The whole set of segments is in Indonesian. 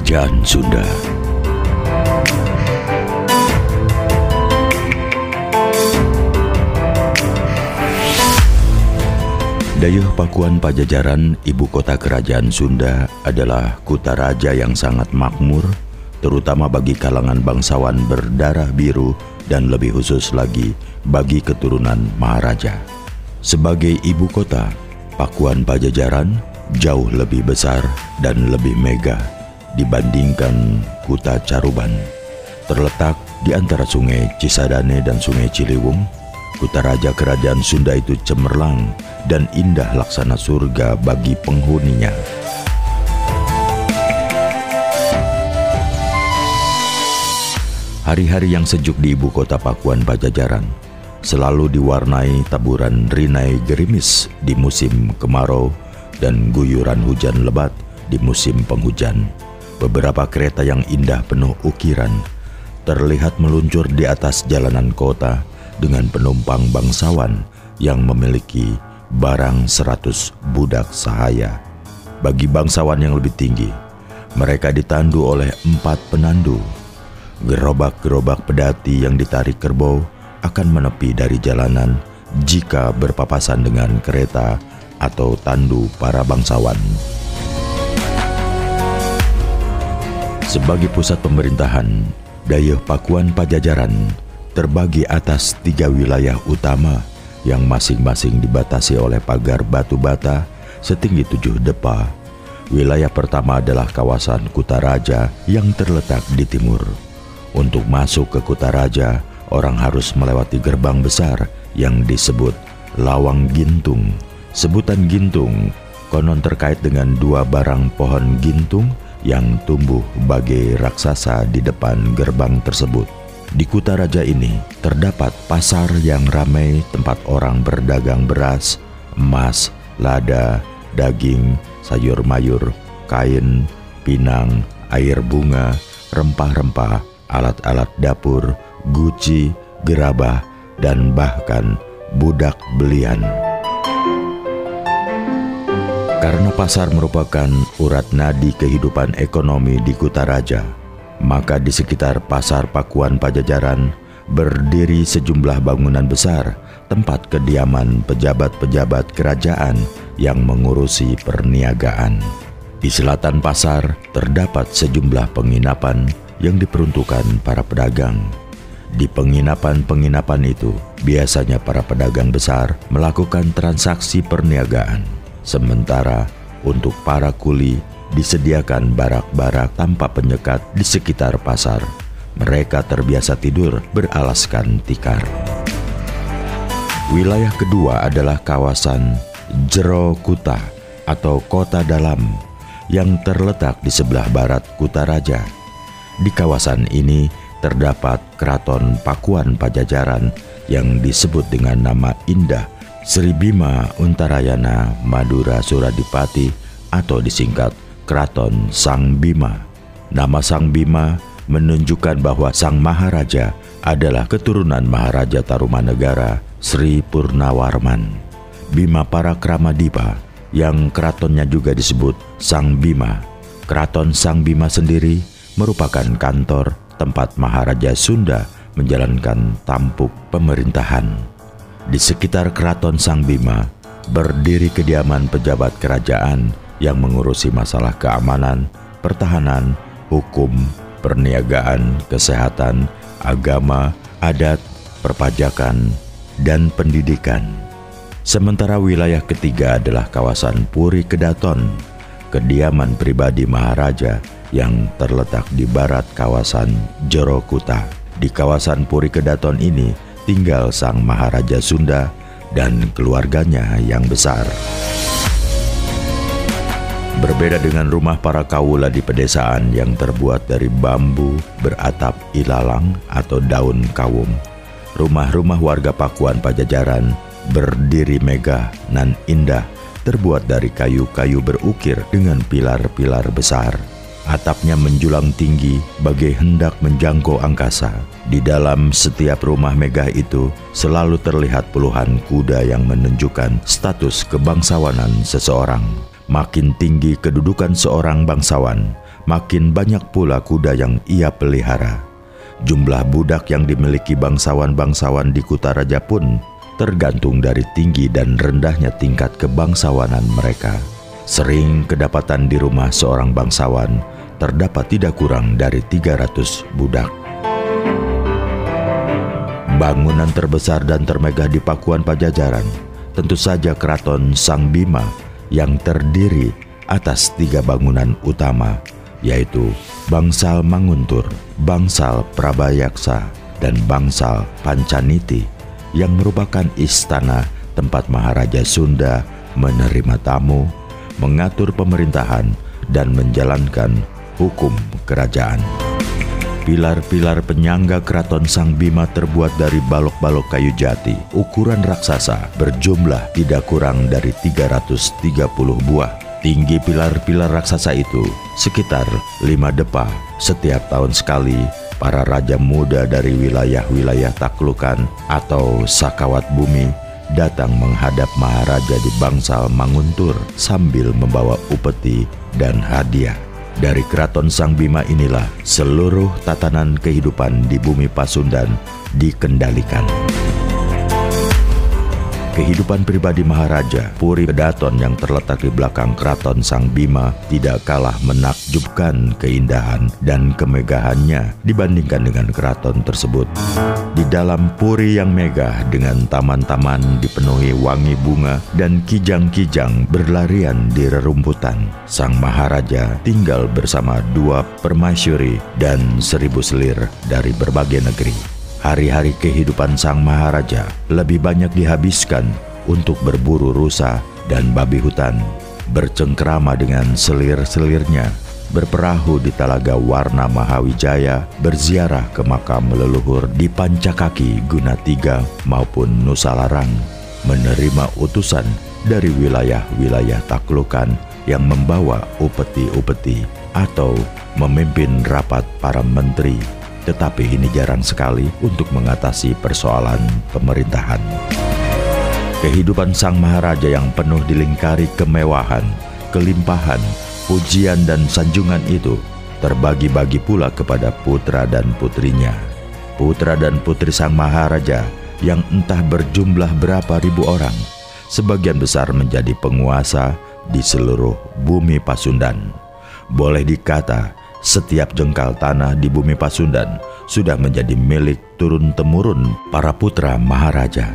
Kerajaan Sunda. Dayuh Pakuan Pajajaran, ibu kota kerajaan Sunda, adalah kota raja yang sangat makmur, terutama bagi kalangan bangsawan berdarah biru dan lebih khusus lagi bagi keturunan Maharaja. Sebagai ibu kota, Pakuan Pajajaran jauh lebih besar dan lebih megah dibandingkan kota Caruban. Terletak di antara sungai Cisadane dan sungai Ciliwung, kota raja kerajaan Sunda itu cemerlang dan indah laksana surga bagi penghuninya. Hari-hari yang sejuk di ibu kota Pakuan Pajajaran selalu diwarnai taburan rinai gerimis di musim kemarau dan guyuran hujan lebat di musim penghujan. Beberapa kereta yang indah penuh ukiran terlihat meluncur di atas jalanan kota dengan penumpang bangsawan yang memiliki barang seratus budak sahaya. Bagi bangsawan yang lebih tinggi, mereka ditandu oleh empat penandu. Gerobak-gerobak pedati yang ditarik kerbau akan menepi dari jalanan jika berpapasan dengan kereta atau tandu para bangsawan. Sebagai pusat pemerintahan, Dayuh Pakuan Pajajaran terbagi atas tiga wilayah utama yang masing-masing dibatasi oleh pagar batu bata setinggi tujuh depa. Wilayah pertama adalah kawasan Kutaraja yang terletak di timur. Untuk masuk ke Kutaraja, orang harus melewati gerbang besar yang disebut Lawang Gintung. Sebutan Gintung konon terkait dengan dua barang pohon gintung yang tumbuh bagai raksasa di depan gerbang tersebut. Di Kutaraja ini terdapat pasar yang ramai tempat orang berdagang beras, emas, lada, daging, sayur mayur, kain, pinang, air bunga, rempah-rempah, alat-alat dapur, guci, gerabah, dan bahkan budak belian. Karena pasar merupakan urat nadi kehidupan ekonomi di Kutaraja, maka di sekitar pasar Pakuan Pajajaran berdiri sejumlah bangunan besar tempat kediaman pejabat-pejabat kerajaan yang mengurusi perniagaan. Di selatan pasar terdapat sejumlah penginapan yang diperuntukkan para pedagang. Di penginapan-penginapan itu, biasanya para pedagang besar melakukan transaksi perniagaan, sementara untuk para kuli disediakan barak-barak tanpa penyekat di sekitar pasar. Mereka terbiasa tidur beralaskan tikar. Wilayah kedua adalah kawasan Jero Kuta atau Kota Dalam yang terletak di sebelah barat Kuta Raja. Di kawasan ini terdapat Keraton Pakuan Pajajaran yang disebut dengan nama indah Sri Bima Untarayana Madura Suradipati atau disingkat keraton Sang Bima. Nama Sang Bima menunjukkan bahwa Sang Maharaja adalah keturunan Maharaja Tarumanegara Sri Purnawarman. Bima para Kramadipa yang keratonnya juga disebut Sang Bima. Keraton Sang Bima sendiri merupakan kantor tempat Maharaja Sunda menjalankan tampuk pemerintahan. Di sekitar keraton Sang Bima berdiri kediaman pejabat kerajaan yang mengurusi masalah keamanan, pertahanan, hukum, perniagaan, kesehatan, agama, adat, perpajakan, dan pendidikan. Sementara wilayah ketiga adalah kawasan Puri Kedaton, kediaman pribadi Maharaja yang terletak di barat kawasan Jorokuta. Di kawasan Puri Kedaton ini tinggal Sang Maharaja Sunda dan keluarganya yang besar. Berbeda dengan rumah para kawula di pedesaan yang terbuat dari bambu beratap ilalang atau daun kawung. Rumah-rumah warga Pakuan Pajajaran berdiri megah nan indah terbuat dari kayu-kayu berukir dengan pilar-pilar besar. Atapnya menjulang tinggi bagai hendak menjangkau angkasa. Di dalam setiap rumah megah itu selalu terlihat puluhan kuda yang menunjukkan status kebangsawanan seseorang. Makin tinggi kedudukan seorang bangsawan, makin banyak pula kuda yang ia pelihara. Jumlah budak yang dimiliki bangsawan-bangsawan di Kutaraja pun tergantung dari tinggi dan rendahnya tingkat kebangsawanan mereka. Sering kedapatan di rumah seorang bangsawan terdapat tidak kurang dari 300 budak. Bangunan terbesar dan termegah di Pakuan Pajajaran tentu saja keraton Sang Bima yang terdiri atas tiga bangunan utama yaitu Bangsal Manguntur, Bangsal Prabayaksa, dan Bangsal Pancaniti yang merupakan istana tempat Maharaja Sunda menerima tamu, mengatur pemerintahan, dan menjalankan hukum kerajaan. Pilar-pilar penyangga keraton Sang Bima terbuat dari balok-balok kayu jati. Ukuran raksasa berjumlah tidak kurang dari 330 buah. Tinggi pilar-pilar raksasa itu sekitar lima depa. Setiap tahun sekali, para raja muda dari wilayah-wilayah taklukan atau sakawat bumi datang menghadap Maharaja di Bangsal Manguntur sambil membawa upeti dan hadiah. Dari keraton Sang Bima inilah seluruh tatanan kehidupan di bumi Pasundan dikendalikan. Kehidupan pribadi Maharaja Puri Kedaton yang terletak di belakang keraton Sang Bima tidak kalah menakjubkan keindahan dan kemegahannya dibandingkan dengan keraton tersebut. Di dalam puri yang megah dengan taman-taman dipenuhi wangi bunga dan kijang-kijang berlarian di rerumputan, Sang Maharaja tinggal bersama dua permaisuri dan seribu selir dari berbagai negeri. Hari-hari kehidupan sang maharaja lebih banyak dihabiskan untuk berburu rusa dan babi hutan, bercengkrama dengan selir-selirnya, berperahu di Talaga Warna Mahawijaya, berziarah ke makam leluhur di Pancakaki Guna Tiga maupun Nusa Larang, menerima utusan dari wilayah-wilayah taklukan yang membawa upeti-upeti atau memimpin rapat para menteri tetapi ini jarang sekali untuk mengatasi persoalan pemerintahan. Kehidupan sang maharaja yang penuh dilingkari kemewahan, kelimpahan, pujian dan sanjungan itu terbagi-bagi pula kepada putra dan putrinya. Putra dan putri sang maharaja yang entah berjumlah berapa ribu orang, sebagian besar menjadi penguasa di seluruh bumi Pasundan. Boleh dikata, setiap jengkal tanah di bumi Pasundan sudah menjadi milik turun-temurun para putra Maharaja.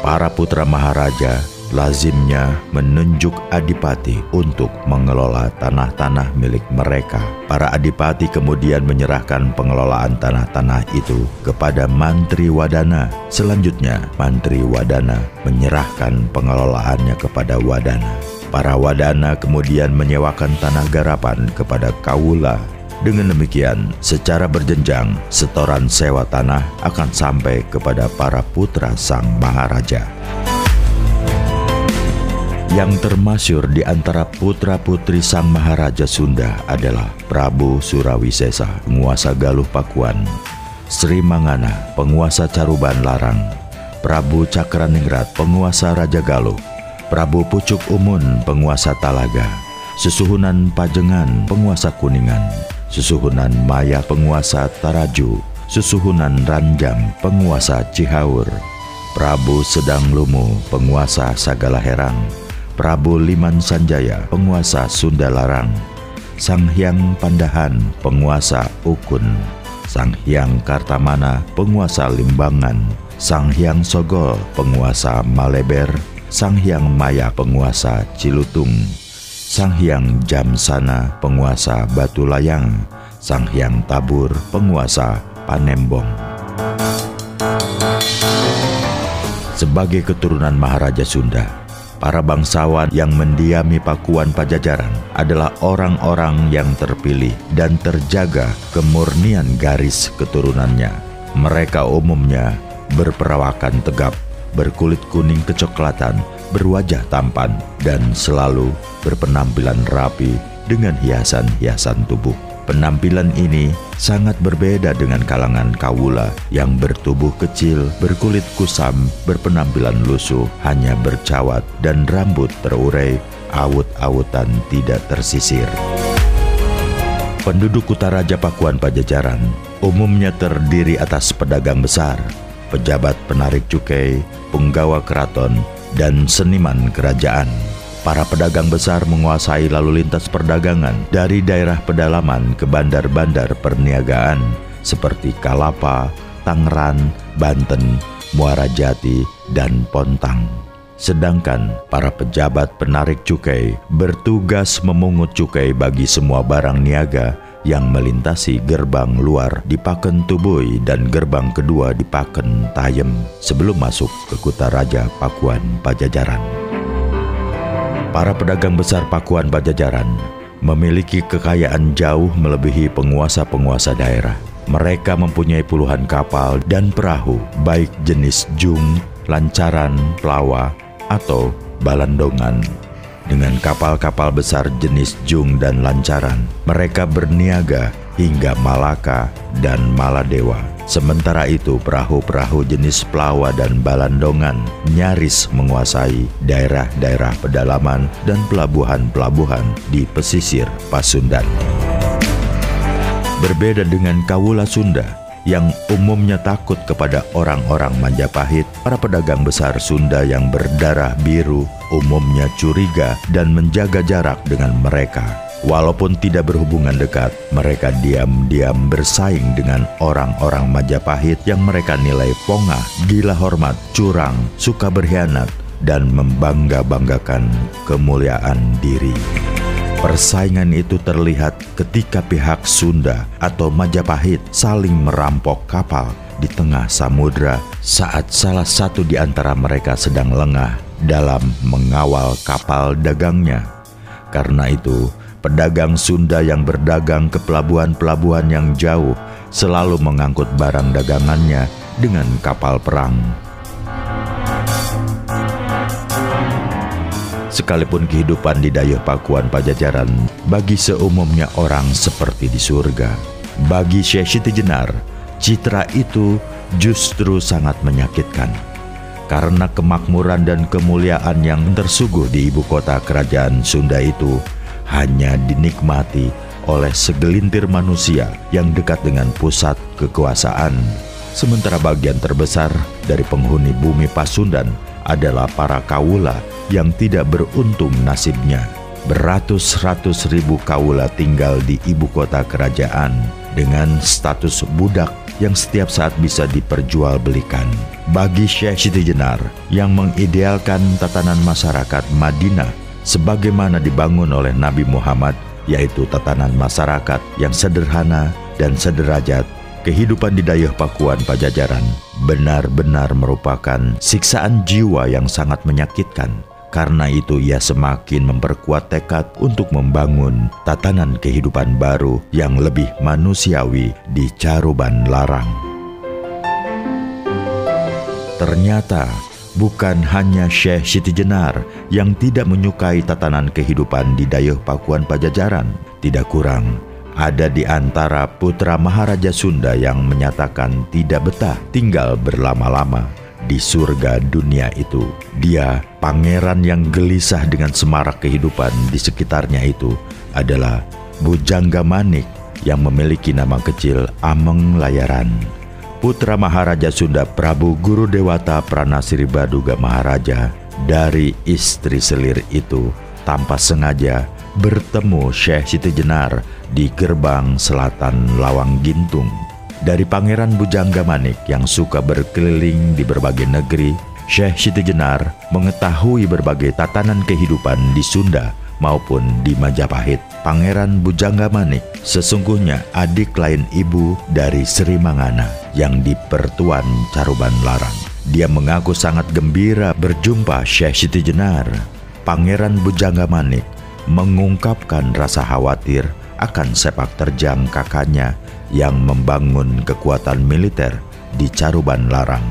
Para putra Maharaja lazimnya menunjuk adipati untuk mengelola tanah-tanah milik mereka. Para adipati kemudian menyerahkan pengelolaan tanah-tanah itu kepada Mantri Wadana. Selanjutnya, Mantri Wadana menyerahkan pengelolaannya kepada Wadana. Para wadana kemudian menyewakan tanah garapan kepada Kawula. Dengan demikian, secara berjenjang, setoran sewa tanah akan sampai kepada para putra sang maharaja. Yang termasyur di antara putra-putri sang maharaja Sunda adalah Prabu Surawisesa, penguasa Galuh Pakuan, Sri Mangana, penguasa Caruban Larang, Prabu Cakraningrat, penguasa Raja Galuh, Prabu Pucuk Umun, penguasa Talaga, Susuhunan Pajengan, penguasa Kuningan, Susuhunan Maya, penguasa Taraju, Susuhunan Ranjam, penguasa Cihaur, Prabu Sedang Lumu, penguasa Sagala Herang, Prabu Liman Sanjaya, penguasa Sunda Larang, Sang Hyang Pandahan, penguasa Ukun, Sang Hyang Kartamana, penguasa Limbangan, Sang Hyang Sogol, penguasa Maleber, Sang Hyang Maya penguasa Cilutung, Sang Hyang Jamsana penguasa Batu Layang, Sang Hyang Tabur penguasa Panembong. Sebagai keturunan Maharaja Sunda, para bangsawan yang mendiami Pakuan Pajajaran adalah orang-orang yang terpilih dan terjaga kemurnian garis keturunannya. Mereka umumnya berperawakan tegap berkulit kuning kecoklatan, berwajah tampan, dan selalu berpenampilan rapi dengan hiasan-hiasan tubuh. Penampilan ini sangat berbeda dengan kalangan kawula yang bertubuh kecil, berkulit kusam, berpenampilan lusuh, hanya bercawat, dan rambut terurai, awut-awutan tidak tersisir. Penduduk Utaraja Pakuan Pajajaran umumnya terdiri atas pedagang besar, pejabat penarik cukai, penggawa keraton, dan seniman kerajaan. Para pedagang besar menguasai lalu lintas perdagangan dari daerah pedalaman ke bandar-bandar perniagaan seperti Kalapa, Tangerang, Banten, Muara Jati, dan Pontang. Sedangkan para pejabat penarik cukai bertugas memungut cukai bagi semua barang niaga yang melintasi gerbang luar di Paken Tubui dan gerbang kedua di Paken Tayem sebelum masuk ke Kuta Raja Pakuan Pajajaran. Para pedagang besar Pakuan Pajajaran memiliki kekayaan jauh melebihi penguasa-penguasa daerah. Mereka mempunyai puluhan kapal dan perahu, baik jenis jung, lancaran, pelawa, atau balandongan. Dengan kapal-kapal besar jenis jung dan lancaran, mereka berniaga hingga Malaka dan Maladewa. Sementara itu perahu-perahu jenis pelawa dan balandongan nyaris menguasai daerah-daerah pedalaman dan pelabuhan-pelabuhan di pesisir Pasundan. Berbeda dengan Kawula Sunda, yang umumnya takut kepada orang-orang Majapahit, para pedagang besar Sunda yang berdarah biru umumnya curiga dan menjaga jarak dengan mereka. Walaupun tidak berhubungan dekat, mereka diam-diam bersaing dengan orang-orang Majapahit yang mereka nilai pongah, gila hormat, curang, suka berkhianat, dan membangga-banggakan kemuliaan diri. Persaingan itu terlihat ketika pihak Sunda atau Majapahit saling merampok kapal di tengah samudra saat salah satu di antara mereka sedang lengah dalam mengawal kapal dagangnya. Karena itu, pedagang Sunda yang berdagang ke pelabuhan-pelabuhan yang jauh selalu mengangkut barang dagangannya dengan kapal perang Sekalipun kehidupan di Dayuh Pakuan Pajajaran bagi seumumnya orang seperti di surga. Bagi Syekh Siti Jenar, citra itu justru sangat menyakitkan. Karena kemakmuran dan kemuliaan yang tersuguh di ibu kota kerajaan Sunda itu hanya dinikmati oleh segelintir manusia yang dekat dengan pusat kekuasaan. Sementara bagian terbesar dari penghuni bumi Pasundan adalah para kawula yang tidak beruntung nasibnya. Beratus-ratus ribu kaula tinggal di ibu kota kerajaan dengan status budak yang setiap saat bisa diperjualbelikan. Bagi Syekh Siti Jenar yang mengidealkan tatanan masyarakat Madinah sebagaimana dibangun oleh Nabi Muhammad yaitu tatanan masyarakat yang sederhana dan sederajat kehidupan di Dayuh Pakuan Pajajaran benar-benar merupakan siksaan jiwa yang sangat menyakitkan karena itu ia semakin memperkuat tekad untuk membangun tatanan kehidupan baru yang lebih manusiawi di Caruban Larang. Ternyata bukan hanya Syekh Siti Jenar yang tidak menyukai tatanan kehidupan di Dayuh Pakuan Pajajaran. Tidak kurang, ada di antara putra Maharaja Sunda yang menyatakan tidak betah tinggal berlama-lama di surga dunia itu. Dia, pangeran yang gelisah dengan semarak kehidupan di sekitarnya itu, adalah Bujangga Manik yang memiliki nama kecil Ameng Layaran. Putra Maharaja Sunda Prabu Guru Dewata Pranasiri Baduga Maharaja dari istri selir itu tanpa sengaja bertemu Syekh Siti Jenar di gerbang selatan Lawang Gintung dari Pangeran Bujangga Manik yang suka berkeliling di berbagai negeri, Syekh Siti Jenar mengetahui berbagai tatanan kehidupan di Sunda maupun di Majapahit. Pangeran Bujangga Manik sesungguhnya adik lain ibu dari Sri Mangana yang di Pertuan Caruban Larang. Dia mengaku sangat gembira berjumpa Syekh Siti Jenar. Pangeran Bujangga Manik mengungkapkan rasa khawatir akan sepak terjang kakaknya yang membangun kekuatan militer di Caruban Larang.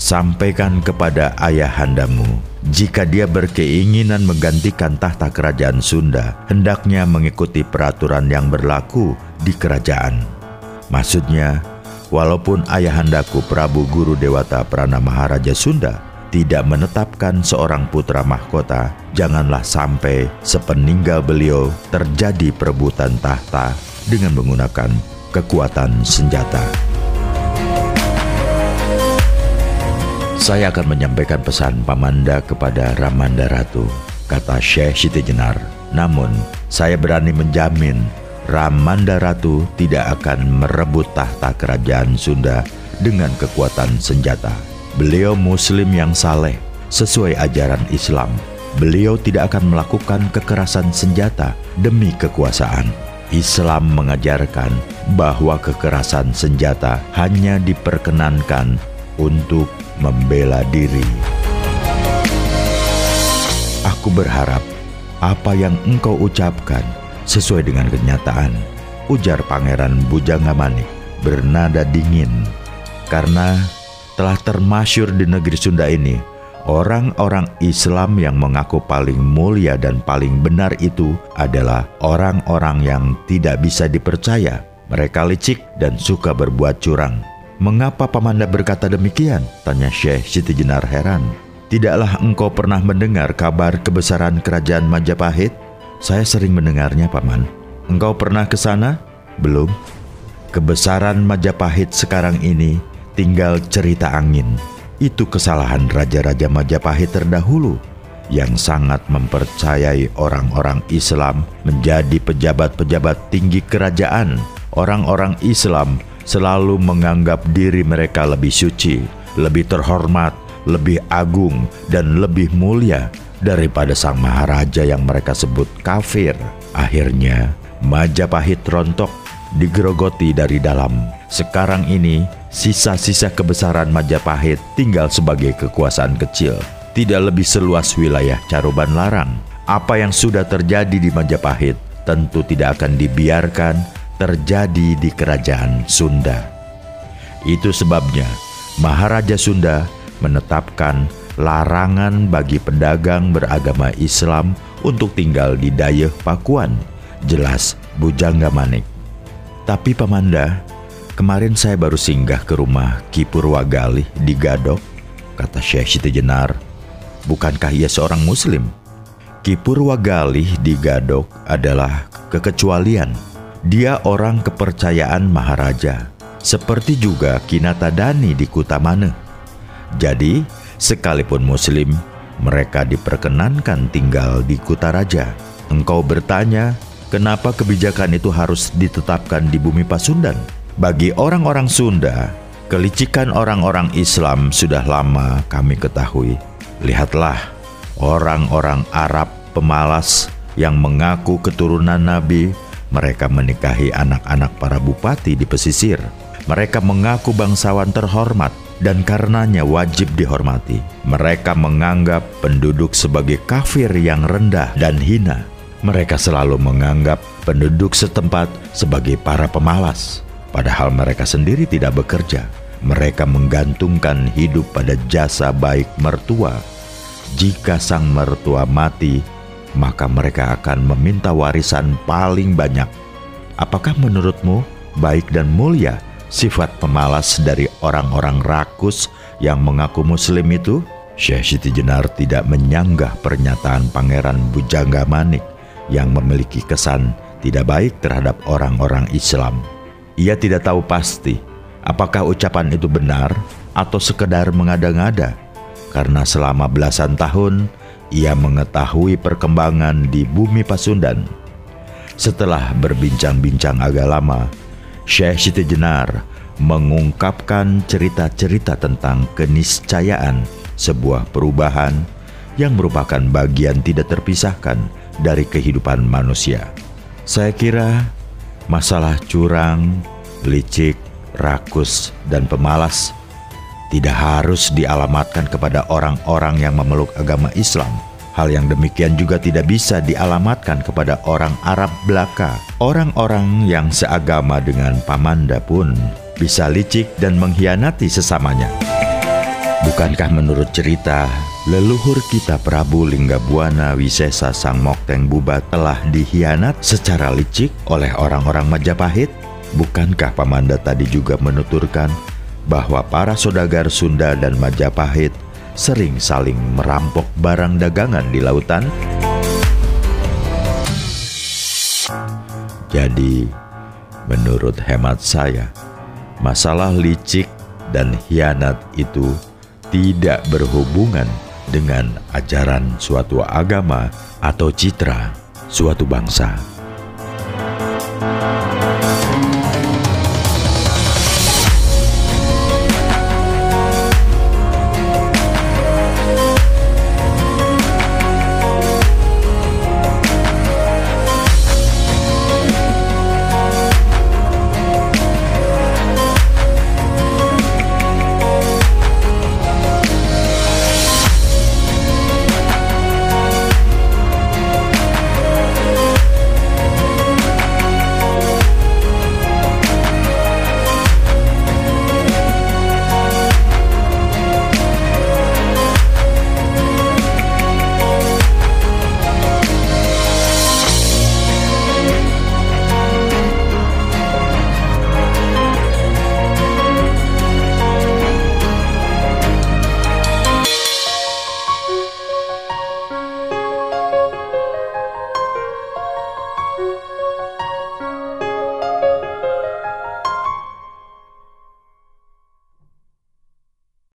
Sampaikan kepada ayahandamu, jika dia berkeinginan menggantikan tahta kerajaan Sunda, hendaknya mengikuti peraturan yang berlaku di kerajaan. Maksudnya, walaupun ayahandaku Prabu Guru Dewata Prana Maharaja Sunda tidak menetapkan seorang putra mahkota, janganlah sampai sepeninggal beliau terjadi perebutan tahta dengan menggunakan kekuatan senjata. Saya akan menyampaikan pesan Pamanda kepada Ramanda Ratu, kata Syekh Siti Jenar. Namun, saya berani menjamin Ramanda Ratu tidak akan merebut tahta kerajaan Sunda dengan kekuatan senjata. Beliau muslim yang saleh, sesuai ajaran Islam. Beliau tidak akan melakukan kekerasan senjata demi kekuasaan. Islam mengajarkan bahwa kekerasan senjata hanya diperkenankan untuk membela diri. Aku berharap apa yang engkau ucapkan sesuai dengan kenyataan, ujar Pangeran Bujangamani bernada dingin. Karena telah termasyur di negeri Sunda ini, orang-orang Islam yang mengaku paling mulia dan paling benar itu adalah orang-orang yang tidak bisa dipercaya. Mereka licik dan suka berbuat curang. Mengapa Pamanda berkata demikian? Tanya Syekh Siti Jenar heran. Tidaklah engkau pernah mendengar kabar kebesaran kerajaan Majapahit? Saya sering mendengarnya, Paman. Engkau pernah ke sana? Belum. Kebesaran Majapahit sekarang ini tinggal cerita angin. Itu kesalahan raja-raja Majapahit terdahulu yang sangat mempercayai orang-orang Islam menjadi pejabat-pejabat tinggi kerajaan. Orang-orang Islam selalu menganggap diri mereka lebih suci, lebih terhormat, lebih agung, dan lebih mulia daripada sang maharaja yang mereka sebut kafir. Akhirnya, Majapahit rontok, digerogoti dari dalam. Sekarang ini, sisa-sisa kebesaran Majapahit tinggal sebagai kekuasaan kecil, tidak lebih seluas wilayah Caruban Larang. Apa yang sudah terjadi di Majapahit tentu tidak akan dibiarkan terjadi di kerajaan Sunda. Itu sebabnya Maharaja Sunda menetapkan larangan bagi pedagang beragama Islam untuk tinggal di Dayeh Pakuan. Jelas Bujangga Manik. Tapi Pamanda, kemarin saya baru singgah ke rumah Ki Purwagalih di Gadok, kata Syekh Siti Jenar. Bukankah ia seorang muslim? Ki Purwagalih di Gadok adalah kekecualian dia orang kepercayaan Maharaja, seperti juga Kinatadani di Kutamane. Jadi, sekalipun Muslim, mereka diperkenankan tinggal di Kutaraja. Engkau bertanya, kenapa kebijakan itu harus ditetapkan di bumi Pasundan? Bagi orang-orang Sunda, kelicikan orang-orang Islam sudah lama kami ketahui. Lihatlah, orang-orang Arab pemalas yang mengaku keturunan Nabi mereka menikahi anak-anak para bupati di pesisir. Mereka mengaku bangsawan terhormat dan karenanya wajib dihormati. Mereka menganggap penduduk sebagai kafir yang rendah dan hina. Mereka selalu menganggap penduduk setempat sebagai para pemalas, padahal mereka sendiri tidak bekerja. Mereka menggantungkan hidup pada jasa baik mertua. Jika sang mertua mati, maka mereka akan meminta warisan paling banyak. Apakah menurutmu baik dan mulia sifat pemalas dari orang-orang rakus yang mengaku muslim itu? Syekh Siti Jenar tidak menyanggah pernyataan Pangeran Bujangga Manik yang memiliki kesan tidak baik terhadap orang-orang Islam. Ia tidak tahu pasti apakah ucapan itu benar atau sekedar mengada-ngada, karena selama belasan tahun ia mengetahui perkembangan di bumi Pasundan. Setelah berbincang-bincang agak lama, Syekh Siti Jenar mengungkapkan cerita-cerita tentang keniscayaan sebuah perubahan yang merupakan bagian tidak terpisahkan dari kehidupan manusia. Saya kira masalah curang, licik, rakus, dan pemalas tidak harus dialamatkan kepada orang-orang yang memeluk agama Islam. Hal yang demikian juga tidak bisa dialamatkan kepada orang Arab belaka. Orang-orang yang seagama dengan Pamanda pun bisa licik dan mengkhianati sesamanya. Bukankah menurut cerita, leluhur kita Prabu Linggabuana Wisesa Sang Mokteng Bubat telah dihianat secara licik oleh orang-orang Majapahit? Bukankah Pamanda tadi juga menuturkan bahwa para saudagar Sunda dan Majapahit sering saling merampok barang dagangan di lautan. Jadi, Menurut hemat saya, masalah licik dan hianat itu tidak berhubungan dengan ajaran suatu agama atau citra suatu bangsa.